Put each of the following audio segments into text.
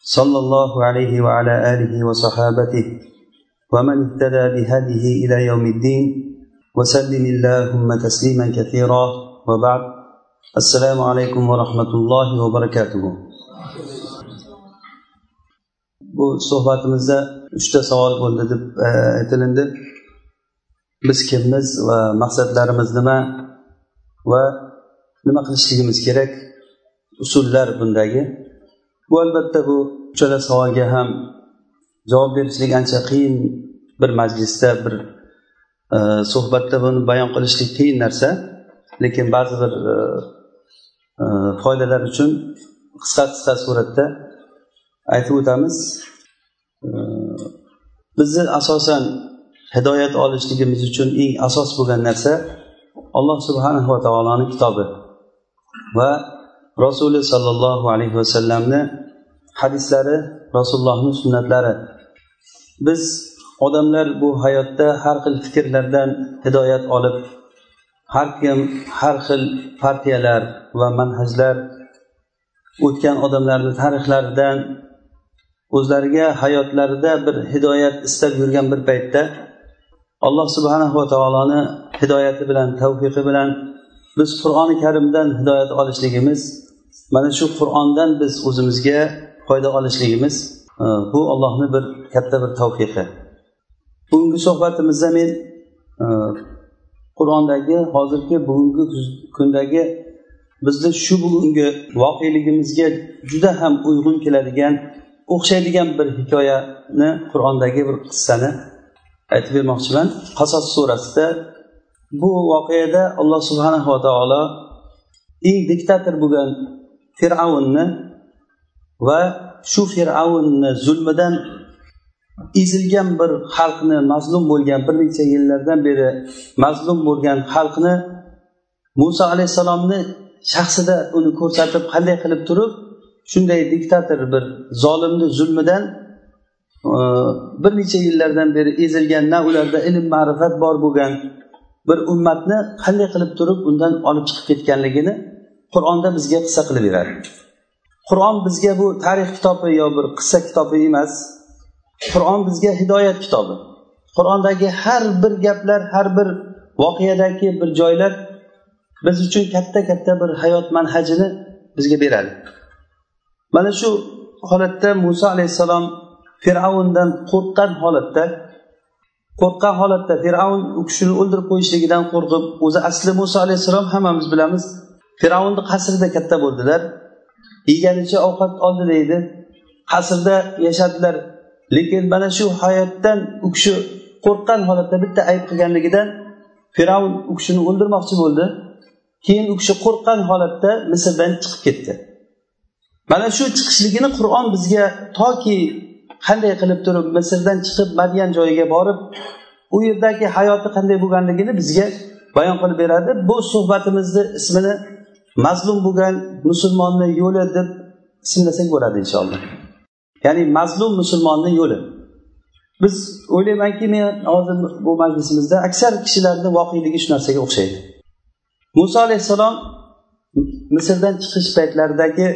صلى الله عليه وعلى آله وصحابته ومن اهتدى بهديه إلى يوم الدين وسلم اللهم تسليما كثيرا وبعد السلام عليكم ورحمة الله وبركاته bu suhbatimizda uchta savol bo'ldi deb aytilindi biz kimmiz va maqsadlarimiz nima va nima qilishligimiz kerak usullar bundagi bu albatta bu uchala savolga ham javob berishlik ancha qiyin bir majlisda bir e, suhbatda buni bayon qilishlik qiyin narsa. Lekin ba'zi bir e, e, foydalar uchun qisqa qisqa suratda aytib o'tamiz. E, bizni asosan hidoyat olishligimiz uchun eng asos bo'lgan narsa alloh subhanahu va taoloni kitobi va rasuli sollallohu alayhi vasallamni hadislari rasulullohni sunnatlari. Biz odamlar bu hayotda har xil fikrlardan hidoyat olib har kim har xil partiyalar va manhajlar o'tgan odamlarni tarixlaridan o'zlariga hayotlarida bir hidoyat istab yurgan bir paytda alloh subhanahu va taoloni hidoyati bilan tavfiqi bilan biz qur'oni karimdan hidoyat olishligimiz mana shu qur'ondan biz o'zimizga foyda olishligimiz e, bu allohni bir katta bir tavfiqi. Bugungi suhbatimizda men e, qur'ondagi hozirgi bugungi kundagi bizni shu bugungi voqeligimizga juda ham uyg'un keladigan o'xshaydigan bir hikoyani qur'ondagi bir qissani aytib bermoqchiman. Qasos surasida bu voqeada alloh subhanava taolo eng diktator bo'lgan fir'avnni va shu fir'avnni zulmidan ezilgan bir xalqni mazlum bo'lgan bir necha yillardan beri mazlum bo'lgan xalqni muso alayhissalomni shaxsida uni ko'rsatib qanday qilib turib shunday diktator bir zolimni zulmidan e, bir necha yillardan beri ezilgan na ularda ilm ma'rifat bor bo'lgan bir ummatni qanday qilib turib undan olib chiqib ketganligini qur'onda bizga qissa qilib beradi qur'on bizga bu tarix kitobi yo bir qissa kitobi emas. Qur'on bizga hidoyat kitobi. Qur'ondagi har bir gaplar har bir voqeadagi bir joylar biz uchun katta katta bir hayot manhajini bizga beradi. Mana shu holatda muso alayhissalom fir'avndan qo'rqqan holatda qo'rqqan holatda fir'avn u kishini o'ldirib qo'yishligidan qo'rqib o'zi asli muso alayhissalom hammamiz bilamiz fir'avnni qasrida katta bo'ldilar. Yeganicha ovqat oldi deydi. Qasrda yashadilar. Lekin mana shu hayotdan u kishi qo'rqqan holatda bitta ayb qilganligidan fir'avn u kishini o'ldirmoqchi bo'ldi. Keyin u kishi qo'rqqan holatda misrdan chiqib ketdi. Mana shu chiqishligini qur'on bizga toki qanday qilib turib misrdan chiqib madyan joyiga borib u yerdagi hayoti qanday bo'lganligini bizga bayon qilib beradi. Bu suhbatimizni ismini mazlum bo'lgan musulmonni yo'li deb ismlasak bo'ladi inshaalloh. Ya'ni mazlum musulmonni yo'li. Biz o'ylaymanki men hozir bu majlisimizda aksar kishilarni voqeligi shu narsaga o'xshaydi. Muso alayhissalom misrdan chiqish paytlaridagi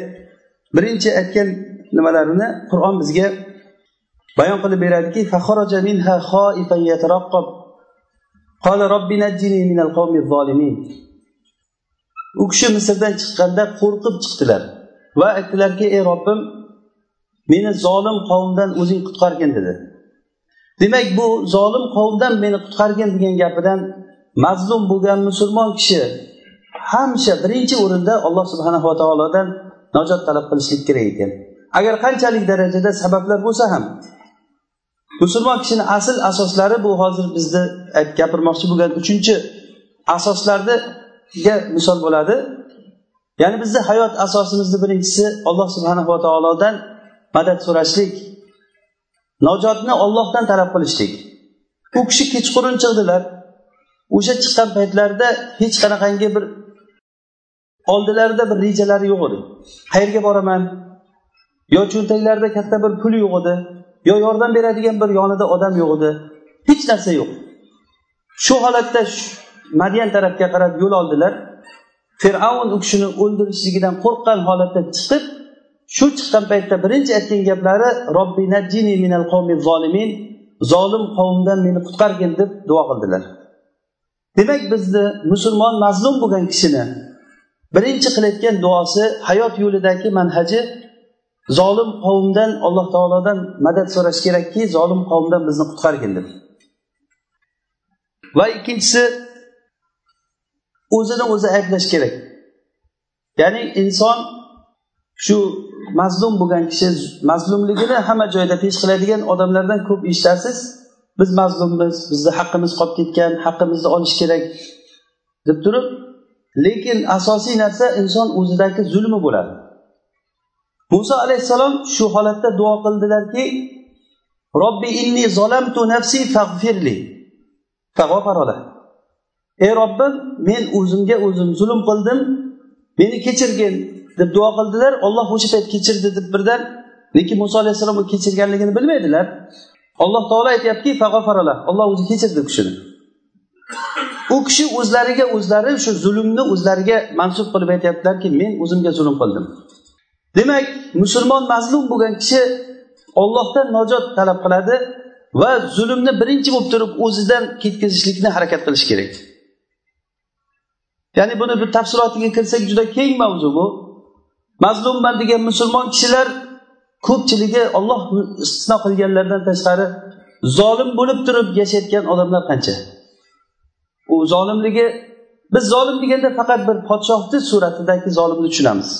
birinchi aytgan nimalarini qur'on bizga bayon qilib beradiki u kishi misrdan chiqqanda qo'rqib chiqdilar va aytdilarki ey robbim meni zolim qavmdan o'zing qutqargin dedi. Demak bu zolim qavmdan meni qutqargin degan gapidan mazlum bo'lgan musulmon kishi hamisha birinchi o'rinda alloh subhanava taolodan najot talab qilishlik kerak ekan. Agar qanchalik darajada sabablar bo'lsa ham musulmon kishini asl asoslari bu hozir bizni gapirmoqchi bo'lgan uchinchi asoslarni misol bo'ladi. Ya'ni bizni hayot asosimizni birinchisi alloh subhanava taolodan madad so'rashlik najotni ollohdan talab qilishlik. U kishi kechqurun chiqdilar o'sha chiqqan paytlarida hech qanaqangi bir oldilarida bir rejalari yo'q edi. Qayerga boraman? Yo cho'ntaklarida katta bir pul yo'q edi yo yordam beradigan bir yonida odam yo'q edi. Hech narsa yo'q. Shu holatda madyan tarafga qarab yo'l oldilar. Fir'avn u kishini o'ldirishligidan qo'rqqan holatda chiqib shu chiqqan paytda birinchi aytgan gaplari robbi najjini minal zolimin zolim qavmdan meni qutqargin deb duo qildilar. Demak bizni musulmon mazlum bo'lgan kishini birinchi qilayotgan duosi hayot yo'lidagi manhaji zolim qavmdan alloh taolodan madad so'rash kerakki zolim qavmdan bizni qutqargin deb. Va ikkinchisi o'zini o'zi ayblash kerak. Ya'ni inson shu mazlum bo'lgan kishi mazlumligini hamma joyda pesh qiladigan odamlardan ko'p eshitasiz biz mazlummiz bizni haqqimiz qolib ketgan haqqimizni olish kerak deb turib lekin asosiy narsa inson o'zidagi zulmi bo'ladi. Muso alayhissalom shu holatda duo qildilarki robbi inni zolamtu nafsi fag'firli ey robbim men o'zimga o'zim zulm qildim meni kechirgin deb duo qildilar. Olloh o'sha payt kechirdi deb birdan lekin muso alayhissalom u kechirganligini bilmaydilar. Alloh taolo aytyaptiki olloh o'zi kechirdi u kishini. U kishi o'zlariga o'zlari shu zulmni o'zlariga mansub qilib aytyaptilarki men o'zimga zulm qildim. Demak musulmon mazlum bo'lgan kishi ollohdan najot talab qiladi va zulmni birinchi bo'lib turib o'zidan ketkazishlikni harakat qilish kerak. Ya'ni buni bir tafsilotiga kirsak juda keng mavzu bu. Mazlumman degan musulmon kishilar ko'pchiligi olloh istisno qilganlardan tashqari zolim bo'lib turib yashayotgan odamlar qancha? U zolimligi biz zolim deganda faqat bir podshohni suratidagi zolimni tushunamiz.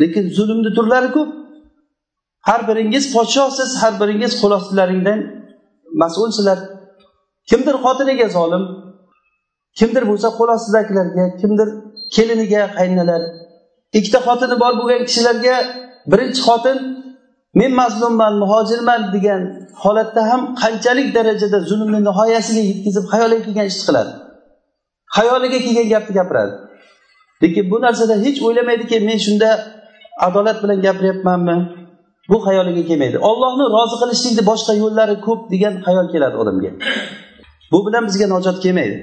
Lekin zulmni turlari ko'p. Har biringiz podshohsiz har biringiz qo'l ostilaringdan mas'ulsizlar. Kimdir xotiniga zolim kimdir bo'lsa qo'l ostidagilarga kimdir keliniga qaynalar. Ikkita xotini bor bo'lgan kishilarga birinchi xotin men mazlumman muhojirman degan holatda ham qanchalik darajada zulmni nihoyasiga yetkazib xayoliga kelgan ishni qiladi. Xayoliga kelgan gapni gapiradi. Lekin bu narsada hech o'ylamaydiki men shunda adolat bilan gapiryapmanmi? Bu xayoliga kelmaydi. Ollohni rozi qilishlikni boshqa yo'llari ko'p degan xayol keladi odamga. Bu bilan bizga najot kelmaydi.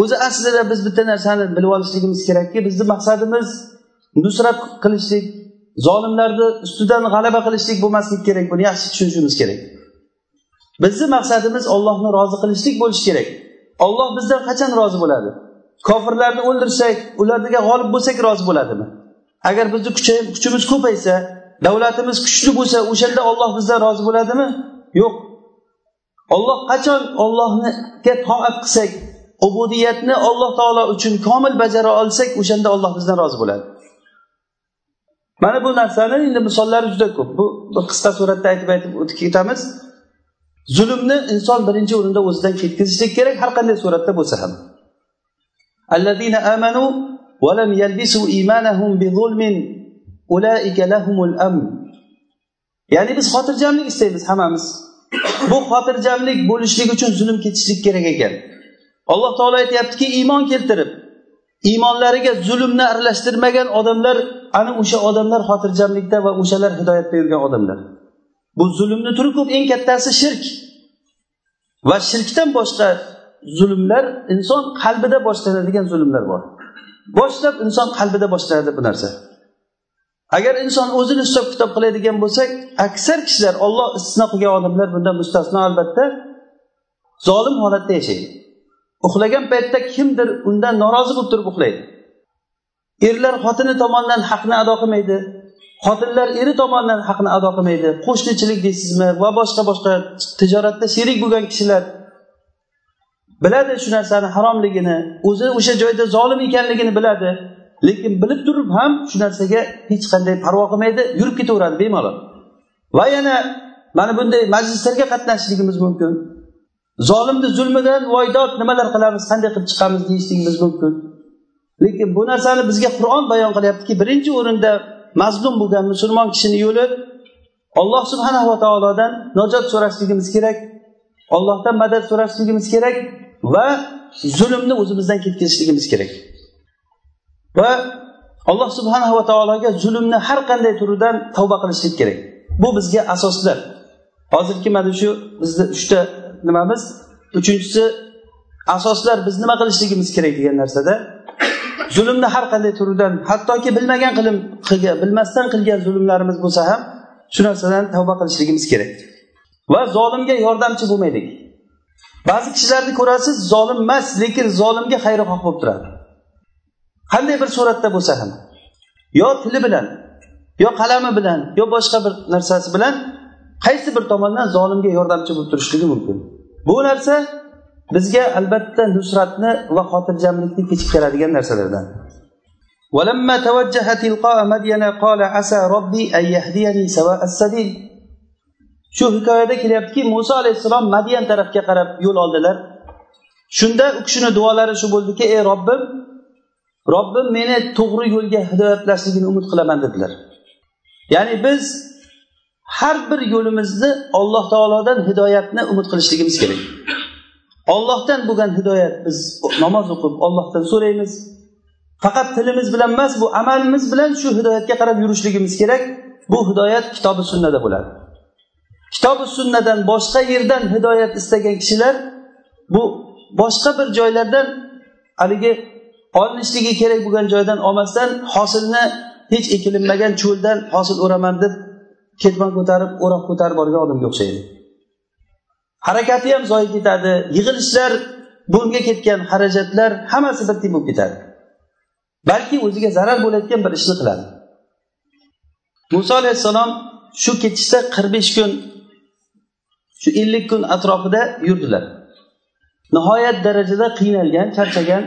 O'zi aslida biz bitta narsani bilib olishligimiz kerakki bizni maqsadimiz nusrat qilishlik zolimlarni ustidan g'alaba qilishlik bo'lmasligi kerak. Buni yaxshi tushunishimiz kerak. Bizni maqsadimiz ollohni rozi qilishlik bo'lishi kerak. Olloh bizdan qachon rozi bo'ladi? Kofirlarni o'ldirsak ularga g'olib bo'lsak rozi bo'ladimi? Agar bizni kuchimiz ko'paysa davlatimiz kuchli bo'lsa o'shanda olloh bizdan rozi bo'ladimi? Yo'q. Olloh qachon ollohga toat qilsak ubudiyatni alloh taolo uchun komil bajara olsak o'shanda olloh bizdan rozi bo'ladi mana bu narsani endi misollari juda ko'p bu bir qisqa suratda aytib aytib o'tib ketamiz zulmni inson birinchi o'rinda o'zidan ketkazishlik kerak har qanday suratda bo'lsa ham الذين آمنوا ولم يلبسوا إيمانهم بظلم أولئك لهم الأمن ya'ni biz xotirjamlik istaymiz hammamiz bu xotirjamlik bo'lishlik uchun zulm ketishlik kerak ekan Alloh taolo aytyaptiki iymon keltirib iymonlariga zulmni aralashtirmagan odamlar ana o'sha odamlar xotirjamlikda va o'shalar hidoyatda yurgan odamlar. Bu zulmni turi ko'p eng kattasi shirk. Va shirkdan boshqa zulmlar inson qalbida boshlanadigan zulmlar bor. Boshlab inson qalbida boshlanadi bu narsa. Agar inson o'zini hisob kitob qiladigan bo'lsak aksar kishilar olloh istisno qilgan odamlar bundan mustasno albatta zolim holatda yashaydi. Uxlagan paytda kimdir undan norozi bo'lib turib uxlaydi. Erlar xotini tomonidan haqni ado qilmaydi. Xotinlar eri tomonidan haqni ado qilmaydi. Qo'shnichilik deysizmi va boshqa boshqa tijoratda sherik bo'lgan kishilar biladi shu narsani haromligini o'zi o'sha joyda zolim ekanligini biladi. Lekin bilib turib ham shu narsaga hech qanday parvo qilmaydi yurib ketaveradi bemalol. Va yana mana bunday majlislarga qatnashishligimiz mumkin. Zolimni zulmidan voydod nimalar qilamiz qanday qilib chiqamiz deyishligimiz mumkin. Lekin bu narsani bizga qur'on bayon qilyaptiki birinchi o'rinda mazlum bo'lgan musulmon kishini yo'li alloh subhanava taolodan najot so'rashligimiz kerak ollohdan madad so'rashligimiz kerak va zulmni o'zimizdan ketkazishligimiz kerak. Va alloh subhanava taologa zulmni har qanday turidan tavba qilishlik kerak. Bu bizga asoslar. Hozirgi mana shu bizni uchta nimamiz? Uchinchisi asoslar biz nima qilishligimiz kerak degan narsada zulmni har qanday turidan hattoki bilmagan qilim qilgan bilmasdan qilgan zulmlarimiz bo'lsa ham shu narsadan tavba qilishligimiz kerak. Va zolimga yordamchi bo'lmaylik. Ba'zi kishilarni ko'rasiz zolim emas lekin zolimga xayrixoh bo'lib turadi. Qanday bir suratda bo'lsa ham yo tili bilan yo qalami bilan yo boshqa bir narsasi bilan qaysi bir tomondan zolimga yordamchi bo'lib turishligi mumkin bu narsa bizga albatta nusratni va xotirjamlikni kechiktiradigan narsalardan ولما توجه تلقاء مدين قال عسى ربي أن يهديني سواء السبيل shu hikoyada kelyaptiki muso alayhissalom madiyan tarafga qarab yo'l oldilar shunda u kishini duolari shu bo'ldiki ey robbim robbim meni to'g'ri yo'lga hidoyatlashligini umid qilaman dedilar ya'ni biz har bir yo'limizni alloh taolodan hidoyatni umid qilishligimiz kerak. Ollohdan bo'lgan hidoyat biz namoz o'qib ollohdan so'raymiz. Faqat tilimiz bilan emas bu amalimiz bilan shu hidoyatga qarab yurishligimiz kerak. Bu hidoyat kitobi sunnada bo'ladi. Kitobi sunnadan boshqa yerdan hidoyat istagan kishilar bu boshqa bir joylardan haligi olinishligi kerak bo'lgan joydan olmasdan hosilni hech ekilinmagan cho'ldan hosil o'raman deb ketmon ko'tarib o'roq ko'tarib borgan odamga o'xshaydi. Harakati ham zoyi ketadi yig'ilishlar bunga ketgan xarajatlar hammasi bir bo'lib ketadi. Balki o'ziga zarar bo'layotgan bir ishni qiladi. Muso alayhissalom shu ketishda qirq besh kun shu ellik kun atrofida yurdilar. Nihoyat darajada qiynalgan charchagan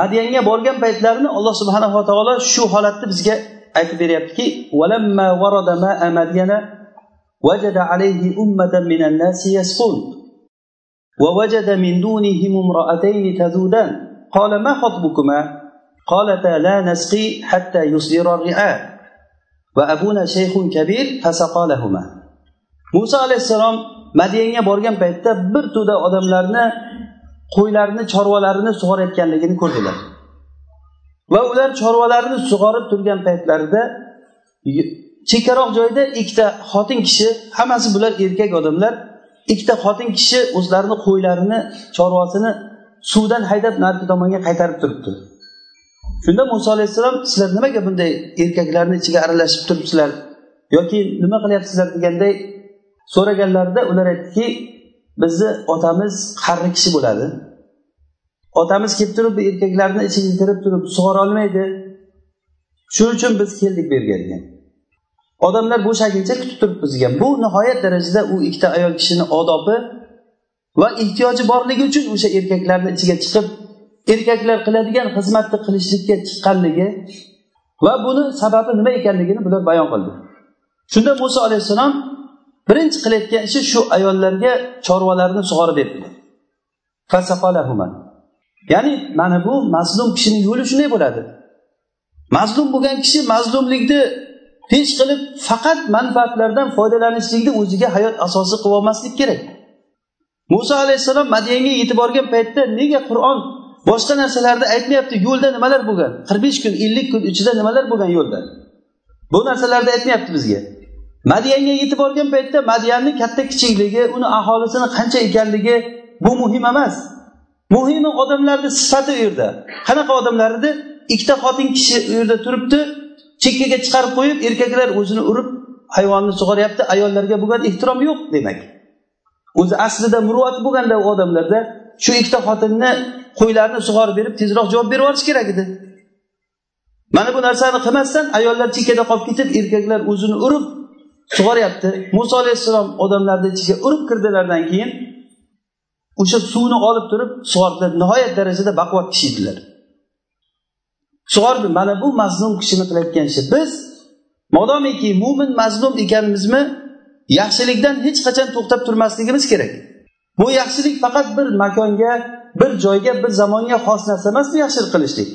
madiyanga borgan paytlarini alloh subhanava taolo shu holatni bizga aytib beryaptiki وجد عليه أمة من الناس يسقون ووجد من دونهم امرأتين تذودان قال ما خطبكما قالتا لا نسقي حتى يصدر الرعاء وأبونا شيخ كبير فسقى لهما muso alayhissalom madiyanga borgan paytda bir to'da odamlarni qo'ylarni chorvalarini sug'orayotganligini ko'rdilar Va ular chorvalarini sug'orib turgan paytlarida chekkaroq joyda ikkita xotin kishi hammasi bular erkak odamlar ikkita xotin kishi o'zlarini qo'ylarini chorvasini suvdan haydab narigi tomonga qaytarib turibdi. Shunda muso alayhissalom sizlar nimaga bunday erkaklarni ichiga aralashib turibsizlar? Yoki nima qilyapsizlar? deganday so'raganlarida ular aytdiki bizni otamiz qari kishi bo'ladi. Otamiz kelib turib bu erkaklarni ichiga kirib turib sug'ora olmaydi. Shuning uchun biz keldik bu yerga degan. Odamlar bo'shaguncha kutib turibmiz degan bu nihoyat darajada u ikkita ayol kishini odobi va ehtiyoji borligi uchun o'sha erkaklarni ichiga chiqib erkaklar qiladigan xizmatni qilishlikka chiqqanligi va buni sababi nima ekanligini bular bayon qildi. Shunda muso alayhissalom birinchi qilayotgan ishi shu ayollarga chorvalarni sug'orib berdi ya'ni mana bu mazlum kishini yo'li shunday bo'ladi. Mazlum bo'lgan kishi mazlumlikni hech qilib faqat manfaatlardan foydalanishlikni o'ziga hayot asosi qilib olmaslik kerak. Muso alayhissalom madiyanga yetib borgan paytda nega qur'on boshqa narsalarni aytmayapti yo'lda nimalar bo'lgan? qirq besh kun ellik kun ichida nimalar bo'lgan yo'lda? Bu narsalarni aytmayapti bizga. Madiyanga yetib borgan paytda madiyanni katta kichikligi uni aholisini qancha ekanligi bu muhim emas. Muhimi odamlarni sifati u yerda. Qanaqa odamlar edi ikkita xotin kishi u yerda turibdi chekkaga chiqarib qo'yib erkaklar o'zini urib hayvonni sug'oryapti ayollarga bo'lgan ehtirom yo'q demak. O'zi aslida muruvati bo'lganda u odamlarda shu ikkita xotinni qo'ylarni sug'orib berib tezroq javob berib yuborish kerak edi. Mana bu narsani qilmasdan ayollar chekkada qolib ketib erkaklar o'zini urib sug'oryapti muso alayhissalom odamlarni ichiga urib kirdilardan keyin o'sha suvni olib turib sug'ordilar nihoyat darajada baquvvat kishi edilar. Sug'ordi mana bu mazlum kishini qilayotgan ishi. Biz modomiki mo'min mazlum ekanimizmi? Yaxshilikdan hech qachon to'xtab turmasligimiz kerak. Bu yaxshilik faqat bir makonga bir joyga bir zamonga xos narsa emas bu yaxshilik qilishlik.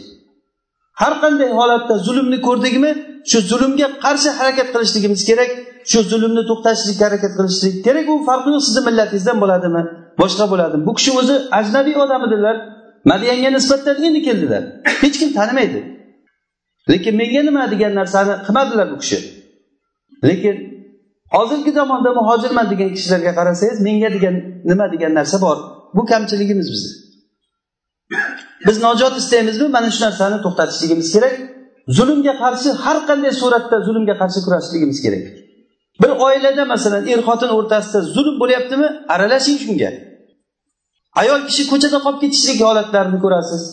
Har qanday holatda zulmni ko'rdikmi shu zulmga qarshi harakat qilishligimiz kerak shu zulmni to'xtatishlikka harakat qilishlik kerak u farqi yo'q sizni millatingizdan bo'ladimi? Boshqa bo'ladi bu kishi o'zi ajnabiy odam edilar. Madiyanga nisbatan endi keldilar. Hech kim tanimaydi. Lekin menga nima degan narsani qilmadilar bu kishi. Lekin hozirgi zamonda muhojirman degan kishilarga qarasangiz menga degan nima degan narsa bor. Bu kamchiligimiz bizni. Biz najot istaymizmi? Mana shu narsani to'xtatishligimiz kerak. Zulmga qarshi har qanday suratda zulmga qarshi kurashishligimiz kerak. Bir oilada masalan er xotin o'rtasida zulm bo'lyaptimi? Aralashing shunga. Ayol kishi ko'chada qolib ketishlik holatlarini ko'rasiz.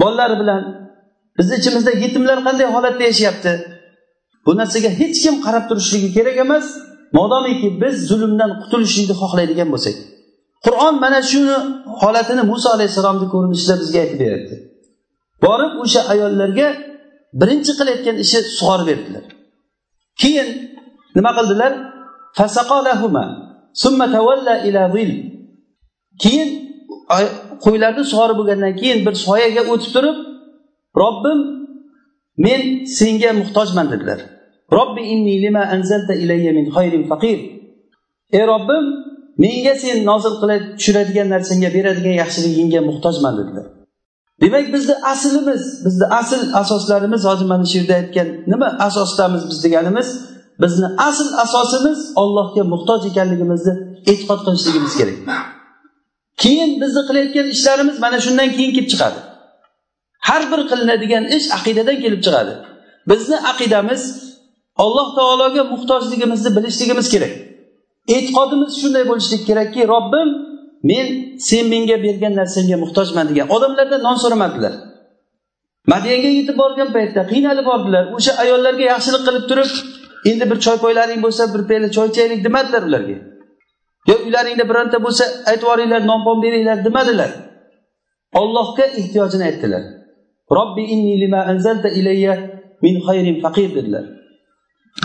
Bolalari bilan. Bizni ichimizda yetimlar qanday holatda yashayapti? Bu narsaga hech kim qarab turishligi kerak emas. Modomiki biz zulmdan qutulishlikni xohlaydigan bo'lsak. Qur'on mana shuni holatini muso alayhissalomni ko'rinishida bizga aytib beryapti borib o'sha ayollarga birinchi qilayotgan ishi sug'orib berdilar. Keyin nima qildilar? Keyin qo'ylarni sug'orib bo'lgandan keyin bir soyaga o'tib turib robbim men senga muhtojman dedilar. Robbi inni lima anzalta ilayya min khayrin faqir. Ey robbim menga sen nozil qilib tushiradigan narsangga beradigan yaxshiligingga muhtojman dedilar. Demak bizni aslimiz bizni asl asoslarimiz hozir mana shu yerda aytgan nima asosdamiz biz deganimiz bizni asl asosimiz ollohga muhtoj ekanligimizni e'tiqod qilishligimiz kerak. Keyin bizni qilayotgan ishlarimiz mana shundan keyin kelib chiqadi. Har bir qilinadigan ish aqidadan kelib chiqadi. Bizni aqidamiz alloh taologa muhtojligimizni bilishligimiz kerak. E'tiqodimiz shunday bo'lishlik kerakki robbim men sen menga bergan narsangga muhtojman degan odamlardan non so'ramadilar madiyanga yetib borgan paytda qiynalib bordilar. O'sha ayollarga yaxshilik qilib turib endi bir choy poylaring bo'lsa bir piyola choy ichaylik demadilar ularga. Yo uylaringda bironta bo'lsa aytib yuboringlar nonpon beringlar demadilar. Ollohga ehtiyojini aytdilar. Robbi inni lima anzalta ilayya min xayrin faqir dedilar.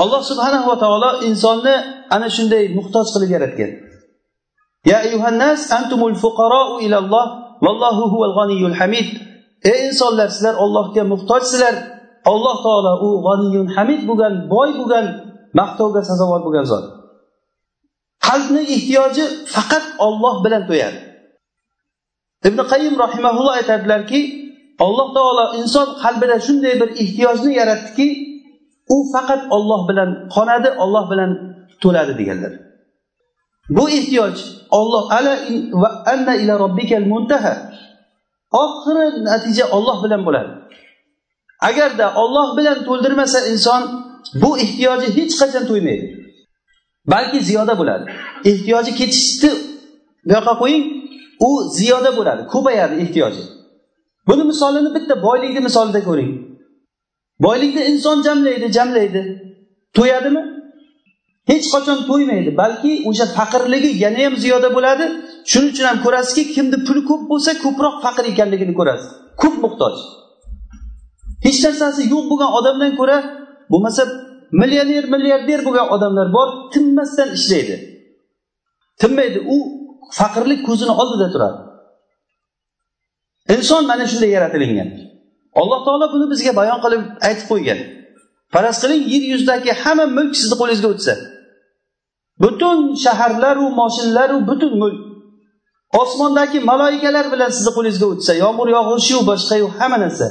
Alloh subhanahu va taolo insonni ana shunday muhtoj qilib yaratgan. Ya ayyuhannas antumul fuqarou ilalloh vallohu huval g'aniyul hamid. Ey insonlar sizlar ollohga muhtojsizlar. Alloh taolo u g'aniyun hamid bo'lgan boy bo'lgan maqtovga sazovor bo'lgan zot. Qalbni ehtiyoji faqat olloh bilan to'yadi ibn qayim rahimaulloh aytadilarki alloh taolo inson qalbida shunday bir ehtiyojni yaratdiki u faqat olloh bilan qonadi olloh bilan to'ladi deganlar. Bu ehtiyoj olloh ala va anna ila robbikal muntaha. Oxiri natija olloh bilan bo'ladi. Agarda olloh bilan to'ldirmasa inson bu ehtiyoji hech qachon to'ymaydi. Balki ziyoda bo'ladi. Ehtiyoji ketishni bu yoqqa qo'ying u ziyoda bo'ladi ko'payadi ehtiyoji. Buni misolini bitta boylikni misolida ko'ring. Boylikni inson jamlaydi jamlaydi. To'yadimi? Hech qachon to'ymaydi balki o'sha faqirligi yana ham ziyoda bo'ladi. Shuning uchun ham ko'rasizki kimni puli ko'p bo'lsa ko'proq faqir ekanligini ko'rasiz. Ko'p muhtoj. Hech narsasi yo'q bo'lgan odamdan ko'ra bo'lmasa millioner milliarder bo'lgan odamlar bor tinmasdan ishlaydi. Tinmaydi u faqirlik ko'zini oldida turadi. Inson mana shunday yaratilingan. Alloh taolo buni bizga bayon qilib aytib qo'ygan. Faraz qiling yer yuzidagi hamma mulk sizni qo'lingizga o'tsa. Butun shaharlaru moshinalar butun mulk. Osmondagi maloikalar bilan sizni qo'lingizga o'tsa yomg'ir yog'ishi boshqayu hamma narsa.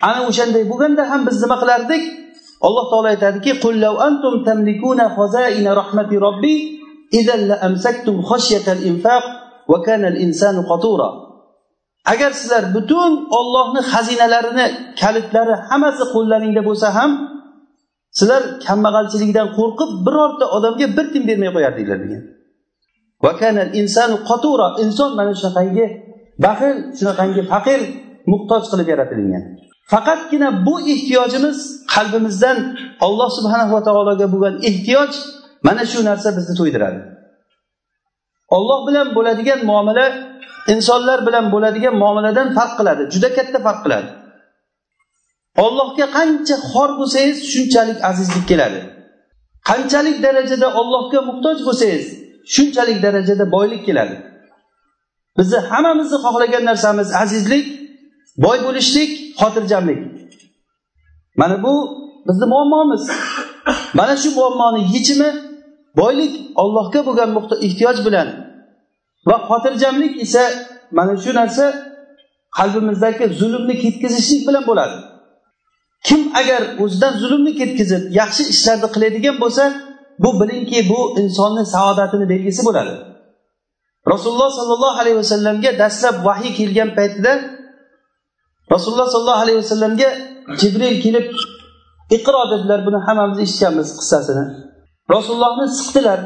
Ana o'shanday bo'lganda ham biz nima qilardik? Alloh taolo aytadiki antum tamlikuna khazaina rahmati robbi idan la amsaktum khashyatal infaq va kana al insanu qatura. Agar sizlar butun ollohni xazinalarini kalitlari hammasi qo'llaringda bo'lsa ham sizlar kambag'alchilikdan qo'rqib birorta odamga bir tiyin bermay qo'yardinglar degan. Inson mana shunaqangi baxil shunaqangi faqir muhtoj qilib yaratilingan. Faqatgina bu ehtiyojimiz qalbimizdan alloh subhanahu va taologa bo'lgan ehtiyoj mana shu narsa bizni to'ydiradi. Olloh bilan bo'ladigan muomala insonlar bilan bo'ladigan muomaladan farq qiladi juda katta farq qiladi. Ollohga qancha xor bo'lsangiz shunchalik azizlik keladi. Qanchalik darajada ollohga muhtoj bo'lsangiz shunchalik darajada boylik keladi. Bizni hammamizni xohlagan narsamiz azizlik boy bo'lishlik xotirjamlik. Mana bu bizni muammomiz. Mana shu muammoni yechimi boylik ollohga bo'lgan ehtiyoj bilan va xotirjamlik esa mana shu narsa qalbimizdagi zulmni ketkazishlik bilan bo'ladi. Kim agar o'zidan zulmni ketkazib yaxshi ishlarni qiladigan bo'lsa bu bilingki bu insonni saodatini belgisi bo'ladi. Rasululloh sollallohu alayhi vasallamga dastlab vahiy kelgan paytida rasululloh sollallohu alayhi vasallamga jibril kelib iqro dedilar buni hammamiz eshitganmiz qissasini. Rasulullohni siqdilar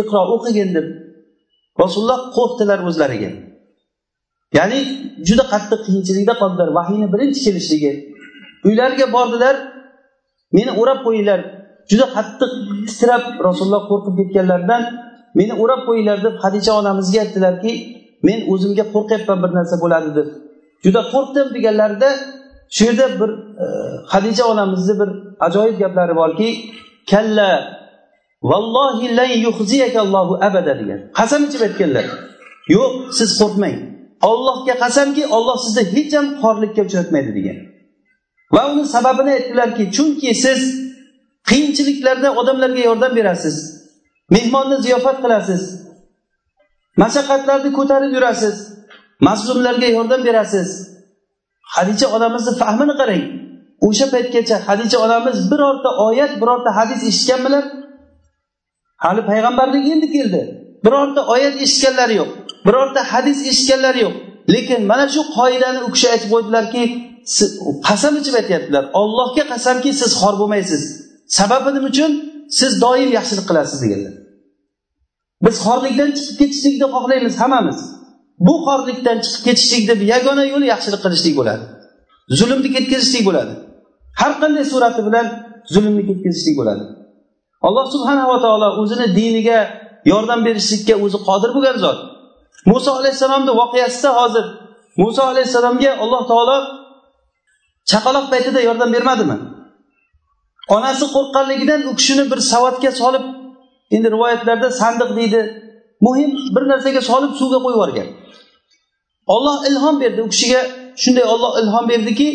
iqro o'qigin deb. Rasululloh qo'rqdilar o'zlariga. Ya'ni juda qattiq qiyinchilikda qoldilar vahiyni birinchi kelishligi. Uylariga bordilar meni o'rab qo'yinglar juda qattiq titrab rasululloh qo'rqib ketganlaridan meni o'rab qo'yinglar deb hadicha onamizga aytdilarki men o'zimga qo'rqyapman bir narsa bo'ladi deb. Juda qo'rqdim deganlarida shu yerda bir e, hadisha onamizni bir ajoyib gaplari borki kalla vallohi lan yuhziyakallohu abada degan. Qasam ichib aytganlar. Yo'q siz qo'rqmang. Ollohga qasamki olloh sizni hech ham xorlikka uchratmaydi degan. Va uni sababini aytdilarki chunki siz qiyinchiliklarda odamlarga yordam berasiz mehmonni ziyofat qilasiz mashaqqatlarni ko'tarib yurasiz mazlumlarga yordam berasiz. Hadicha onamizni fahmini qarang. O'sha paytgacha hadicha onamiz birorta oyat birorta hadis eshitganmilar hali payg'ambarlik endi keldi. Birorta oyat eshitganlari yo'q birorta hadis eshitganlari yo'q. Lekin mana shu qoidani u kishi aytib qo'ydilarki qasam ichib aytyaptilar. Ollohga qasamki siz xor bo'lmaysiz. Sababi nima uchun siz doim yaxshilik qilasiz deganlar biz xorlikdan chiqib ketishlikni xohlaymiz hammamiz. Bu xorlikdan chiqib ketishlikni yagona yo'li yaxshilik qilishlik bo'ladi. Zulmni ketkazishlik bo'ladi. Har qanday surati bilan zulmni ketkazishlik bo'ladi. Alloh subhanava taolo o'zini diniga yordam berishlikka o'zi qodir bo'lgan zot. Muso alayhissalomni voqeasida hozir muso alayhissalomga alloh taolo chaqaloq paytida yordam bermadimi? Onasi qo'rqqanligidan u kishini bir savatga solib endi rivoyatlarda sandiq deydi muhim bir narsaga solib suvga qo'yib yuborgan. Olloh ilhom berdi. U kishiga shunday olloh ilhom berdiki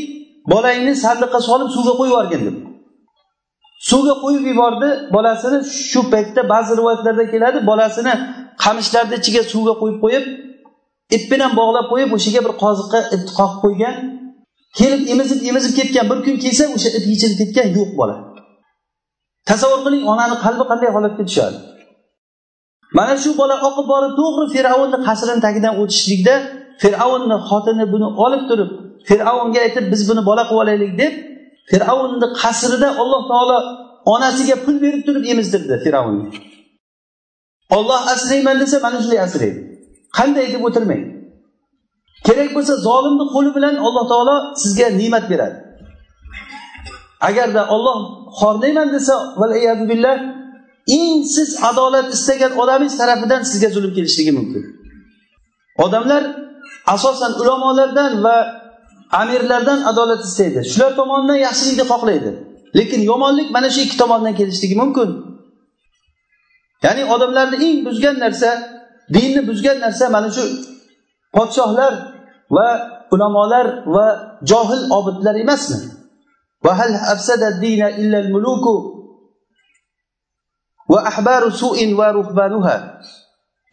bolangni sandiqqa solib suvga qo'yib yuborgin deb. Suvga qo'yib yubordi bolasini shu paytda ba'zi rivoyatlarda keladi bolasini qamishlarni ichiga suvga qo'yib qo'yib ip bilan bog'lab qo'yib o'shaga bir qoziqqa ip qoqib qo'ygan. Kelib emizib emizib ketgan. Bir kun kelsa o'sha ip yechilib ketgan yo'q bola. Tasavvur qiling onani qalbi qanday holatga tushadi? Mana shu bola oqib borib to'g'ri fir'avnni qasrini tagidan o'tishlikda fir'avnni xotini buni olib turib fir'avnga aytib biz buni bola qilib olaylik deb fir'avnni qasrida alloh taolo onasiga pul berib turib emizdirdi fir'avnga. Olloh asrayman desa mana shunday asraydi. Qanday deb o'tirmang. Kerak bo'lsa zolimni qo'li bilan alloh taolo sizga ne'mat beradi. Agarda olloh xorlayman desa billah eng siz adolat istagan odamingiz tarafidan sizga zulm kelishligi mumkin. Odamlar asosan ulamolardan va amirlardan adolat istaydi. Shular tomonidan yaxshilikni xohlaydi. Lekin yomonlik mana shu ikki tomondan kelishligi mumkin. Ya'ni odamlarni eng buzgan narsa dinni buzgan narsa mana shu podshohlar va ulamolar va johil obidlar emasmi?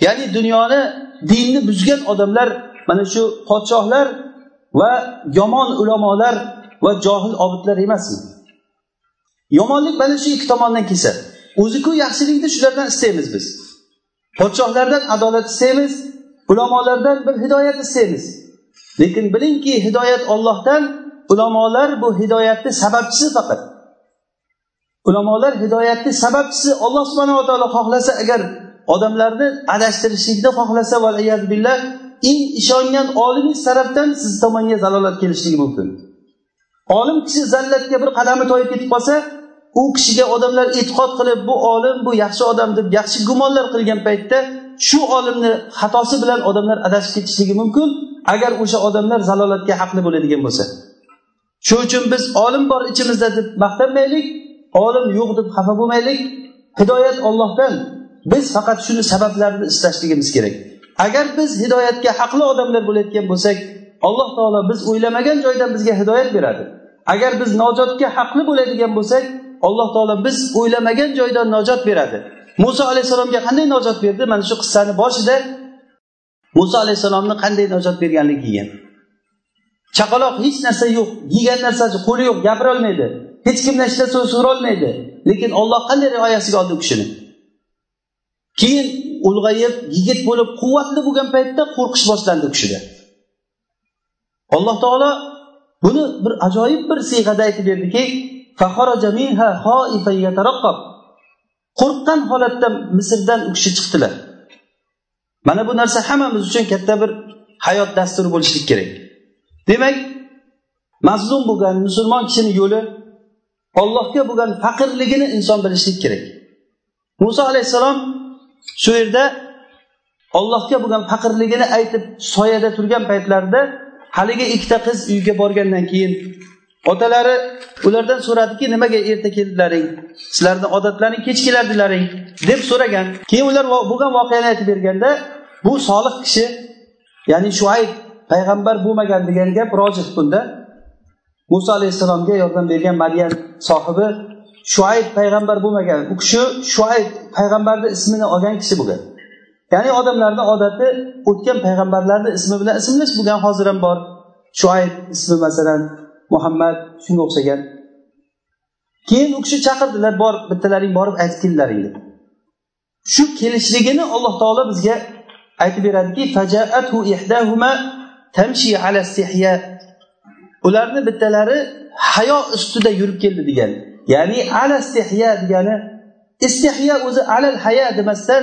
Ya'ni dunyoni dinni buzgan odamlar mana shu podshohlar va yomon ulamolar va johil obidlar emasmi yomonlik mana shu ikki tomondan kelsa o'ziku yaxshilikni shulardan istaymiz biz. Podshohlardan adolat istaymiz ulamolardan bir hidoyat istaymiz. Lekin bilingki hidoyat ollohdan ulamolar bu hidoyatni sababchisi faqat. Ulamolar hidoyatni sababchisi alloh subhanava taolo xohlasa agar odamlarni adashtirishlikni xohlasa billah eng ishongan olimingiz tarafdan siz tomonga zalolat kelishligi mumkin. Olim kishi zallatga bir qadami toyib ketib qolsa u kishiga odamlar e'tiqod qilib bu olim bu yaxshi odam deb yaxshi gumonlar qilgan paytda shu olimni xatosi bilan odamlar adashib ketishligi mumkin agar o'sha odamlar zalolatga haqli bo'ladigan bo'lsa. Shuning uchun biz olim bor ichimizda deb maqtanmaylik olim yo'q deb xafa bo'lmaylik. Hidoyat ollohdan biz faqat shuni sabablarini istashligimiz kerak. Agar biz hidoyatga haqli odamlar bo'layotgan bo'lsak alloh taolo biz o'ylamagan joydan bizga hidoyat beradi. Agar biz nojotga haqli bo'ladigan bo'lsak alloh taolo biz o'ylamagan joydan najot beradi. Muso alayhissalomga qanday najot berdi? Mana shu qissani boshida muso alayhissalomni qanday najot berganligi kelgan chaqaloq hech narsa yo'q yegan narsasi qo'li yo'q gapirolmaydi. Hech kimdan hech narsa so'rolmaydi. Lekin olloh qanday rioyasiga oldi u kishini? Keyin ulg'ayib yigit bo'lib quvvatli bo'lgan paytda qo'rqish boshlandi u kishida. Alloh taolo buni bir ajoyib bir siyg'ada aytib berdiki qo'rqqan holatda misrdan u kishi chiqdilar. Mana bu narsa hammamiz uchun katta bir hayot dasturi bo'lishlik kerak. Demak mazlum bo'lgan musulmon kishini yo'li ollohga bo'lgan faqirligini inson bilishlik kerak. Muso alayhissalom shu yerda ollohga bo'lgan faqirligini aytib soyada turgan paytlarida haligi ikkita qiz uyga borgandan keyin otalari ulardan so'radiki nimaga erta keldilaring? Sizlarni odatlaring kech kelardilaring deb so'ragan. Keyin ular bo'lgan voqeani aytib berganda bu solih kishi ya'ni shuayb payg'ambar bo'lmagan degan gap rojih bunda. Muso alayhissalomga yordam bergan madyan sohibi shuayb payg'ambar bo'lmagan. U kishi shuayb payg'ambarni ismini olgan kishi bo'lgan. Ya'ni odamlarni odati o'tgan payg'ambarlarni ismi bilan ismlash bo'lgan hozir ham bor. Shuayb ismi masalan muhammad shunga o'xshagan. Keyin u kishi chaqirdilar bor bittalaring borib aytib keldilaring deb shu kelishligini alloh taolo bizga aytib beradiki ularni bittalari hayo ustida yurib keldi degan. Ya'ni ala istihya degani istihya o'zi alal haya demasdan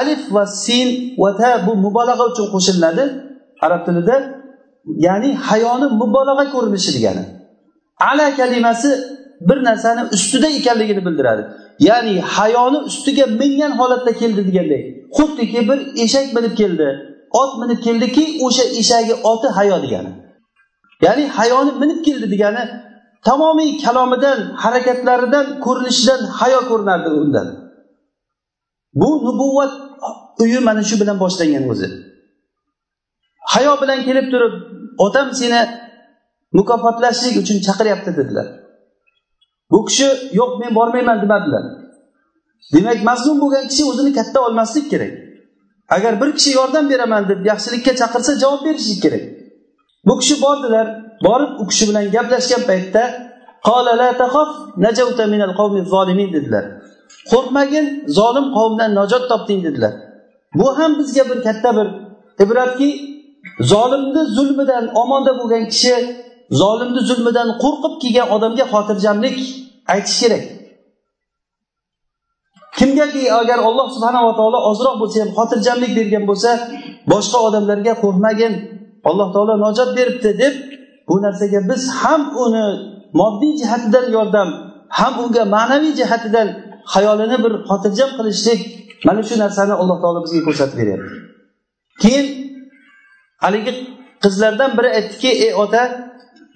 alif va sin va ta bu mubolag'a uchun qo'shiladi arab tilida ya'ni hayoni mubolag'a ko'rinishi degani. Ala kalimasi bir narsani ustida ekanligini bildiradi. Ya'ni hayoni ustiga mingan holatda keldi deganday xuddiki bir eshak minib keldi ot minib keldiki o'sha eshagi oti hayo degani. Ya'ni hayoni minib keldi degani tamomiy kalomidan harakatlaridan ko'rinishidan hayo ko'rinardi undan. Bu nubuvvat uyi mana shu bilan boshlangan o'zi. Hayo bilan kelib turib otam seni mukofotlashlik uchun chaqiryapti dedilar. Bu kishi yo'q men bormayman demadilar. Demak mazlum bo'lgan kishi o'zini katta olmaslik kerak. Agar bir kishi yordam beraman deb yaxshilikka chaqirsa javob berishlik kerak. Bu kishi bordilar borib u kishi bilan gaplashgan paytda dedilar. Qo'rqmagin zolim qavmdan najot topding dedilar. Bu ham bizga bir katta bir ibratki zolimni zulmidan omonda bo'lgan kishi zolimni zulmidan qo'rqib kelgan odamga xotirjamlik aytish kerak. Kimgaki agar alloh subhanava taolo ozroq bo'lsa ham xotirjamlik bergan bo'lsa boshqa odamlarga qo'rqmagin alloh taolo najot beribdi deb bu narsaga biz ham uni moddiy jihatidan yordam ham unga ma'naviy jihatidan xayolini bir xotirjam qilishlik mana shu narsani alloh taolo bizga ko'rsatib beryapti. Keyin haligi qizlardan biri aytdiki ey ota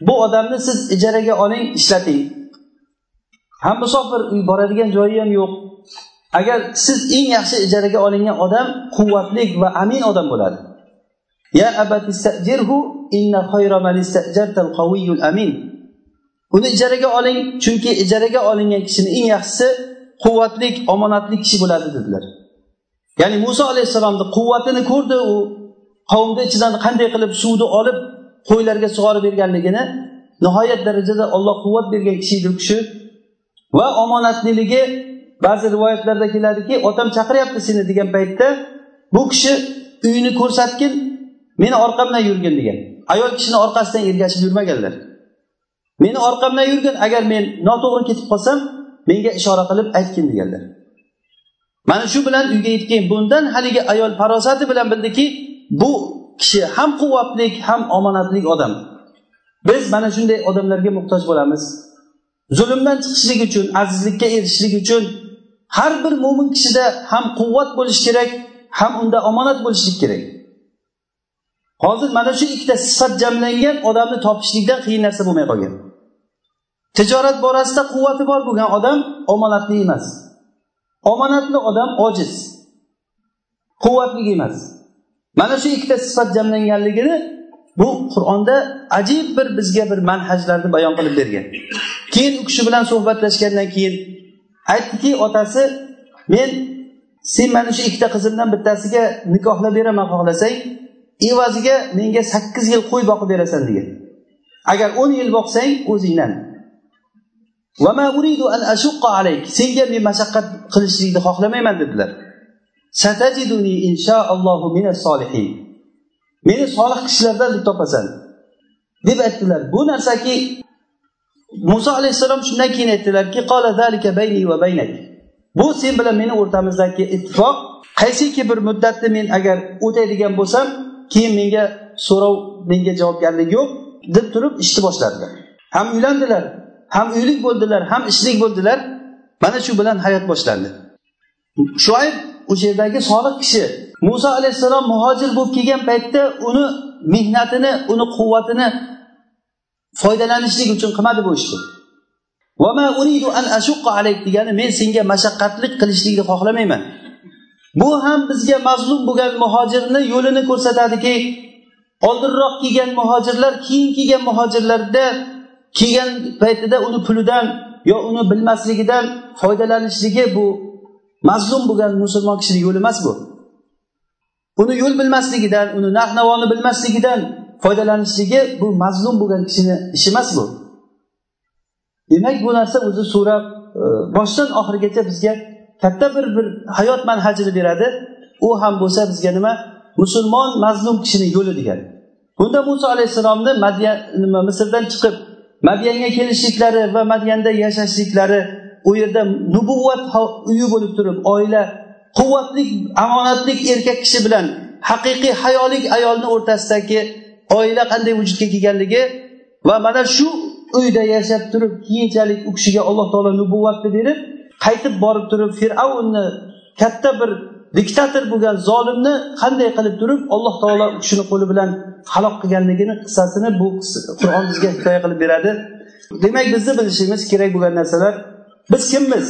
bu odamni siz ijaraga oling ishlating. Ham musofir uy boradigan joyi ham yo'q. Agar siz eng yaxshi ijaraga olingan odam quvvatli va amin odam bo'ladi. Ya inna man amin. Uni ijaraga oling chunki ijaraga olingan kishini eng yaxshisi quvvatli omonatli kishi bo'ladi dedilar. Ya'ni muso alayhissalomni quvvatini ko'rdi u. Qavmni ichidan qanday qilib suvni olib qo'ylarga sug'orib berganligini nihoyat darajada olloh quvvat bergan kishi edi u kishi. Va omonatliligi ba'zi rivoyatlarda keladiki otam chaqiryapti seni degan paytda bu kishi uyni ko'rsatgin meni orqamdan yurgin degan. Ayol kishini orqasidan ergashib yurmaganlar. Meni orqamdan yurgin agar men noto'g'ri ketib qolsam menga ishora qilib aytgin deganlar. Mana shu bilan uyga yetgan bundan haligi ayol farosati bilan bildiki bu kishi ham quvvatli ham omonatli odam. Biz mana shunday odamlarga muhtoj bo'lamiz. Zulmdan chiqishlik uchun azizlikka erishishlik uchun har bir mo'min kishida ham quvvat bo'lishi kerak ham unda omonat bo'lishlik kerak. Hozir mana shu ikkita sifat jamlangan odamni topishlikdan qiyin narsa bo'lmay qolgan. Tijorat borasida quvvati bor bo'lgan odam omonatli emas. Omonatli odam ojiz quvvatli emas. Mana shu ikkita sifat jamlanganligini bu qur'onda ajib bir bizga bir manhajlarni bayon qilib bergan. Keyin u kishi bilan suhbatlashgandan keyin aytdiki otasi men sen mana shu ikkita qizimdan bittasiga nikohlab beraman xohlasang evaziga menga sakkiz yil qo'y boqib berasan degan. Agar o'n yil boqsang o'zingdan. Senga men mashaqqat qilishlikni xohlamayman dedilar. Meni solih kishilardan deb topasan. Deb aytdilar. Bu narsaki muso alayhissalom shundan keyin aytdilarki bu sen bilan meni o'rtamizdagi ittifoq. Qaysiki bir muddatni men agar o'taydigan bo'lsam keyin menga so'rov menga javobgarlik yo'q deb turib ishni boshladilar. Ham uylandilar ham uylik bo'ldilar ham ishlik bo'ldilar. Mana shu bilan hayot boshlandi. Shuayb o'sha yerdagi solih kishi. Muso alayhissalom muhojir bo'lib kelgan paytda uni mehnatini uni quvvatini foydalanishlik uchun qilmadi bu ishni. Degani men senga mashaqqatlik qilishlikni xohlamayman. Bu ham bizga mazlum bo'lgan muhojirni yo'lini ko'rsatadiki oldinroq kelgan muhojirlar keyin kelgan muhojirlarda kelgan paytida uni pulidan yo uni bilmasligidan foydalanishligi bu mazlum bo'lgan musulmon kishini yo'li emas bu. Uni yo'l bilmasligidan uni narx navoni bilmasligidan foydalanishligi bu mazlum bo'lgan kishini ishi emas bu. Demak bu narsa o'zi sura boshidan e, boshdan oxirigacha bizga katta bir bir hayot manhajini beradi. U ham bo'lsa bizga nima? Musulmon mazlum kishini yo'li degan. Bunda muso alayhissalomni madyan nima misrdan chiqib madyanga kelishliklari va madyanda yashashliklari u yerda nubuvvat uyi bo'lib turib oila quvvatlik omonatlik erkak kishi bilan haqiqiy hayolik ayolni o'rtasidagi oila qanday vujudga kelganligi va mana shu uyda yashab turib keyinchalik u kishiga alloh taolo nubuvvatni berib qaytib borib turib fir'avnni katta bir diktator bo'lgan zolimni qanday qilib turib alloh taolo u kishini qo'li bilan halok qilganligini qissasini bu qur'on bizga hikoya qilib beradi. Demak bizni bilishimiz kerak bo'lgan narsalar biz kimmiz?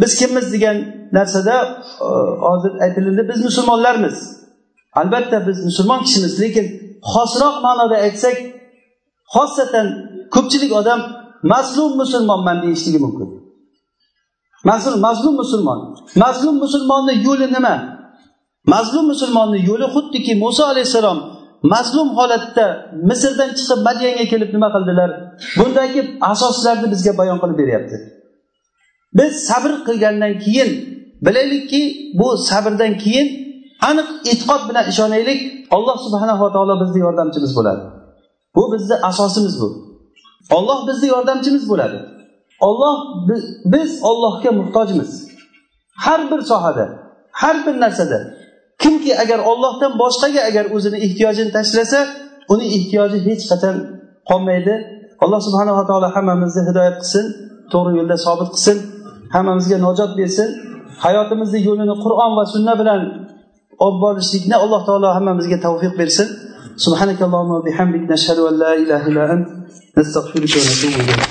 Biz kimmiz degan narsada e, hozir aytilindi biz musulmonlarmiz. Albatta biz musulmon kishimiz lekin xosroq ma'noda aytsak xosatan ko'pchilik odam mazlum musulmonman deyishligi mumkin. Mazlum mazlum musulmon. Mazlum musulmonni yo'li nima? Mazlum musulmonni yo'li xuddiki muso alayhissalom mazlum holatda misrdan chiqib madiyanga kelib nima qildilar? Bundagi asoslarni bizga bayon qilib beryapti. Biz sabr qilgandan keyin bilaylikki bu sabrdan keyin aniq e'tiqod bilan ishonaylik alloh subhanava taolo bizni yordamchimiz bo'ladi. Bu bizni asosimiz bu. Olloh bizni yordamchimiz bo'ladi. olloh biz ollohga muhtojmiz har bir sohada har bir narsada kimki agar ollohdan boshqaga agar o'zini ehtiyojini tashlasa uni ehtiyoji hech qachon qolmaydi alloh subhanava taolo hammamizni hidoyat qilsin to'g'ri yo'lda sobit qilsin hammamizga najot bersin hayotimizni yo'lini qur'on va sunna bilan olib borishlikni alloh taolo hammamizga tavfiq bersin سبحانك اللهم وبحمدك نشهد أن لا إله إلا أنت نستغفرك ونتوب إليك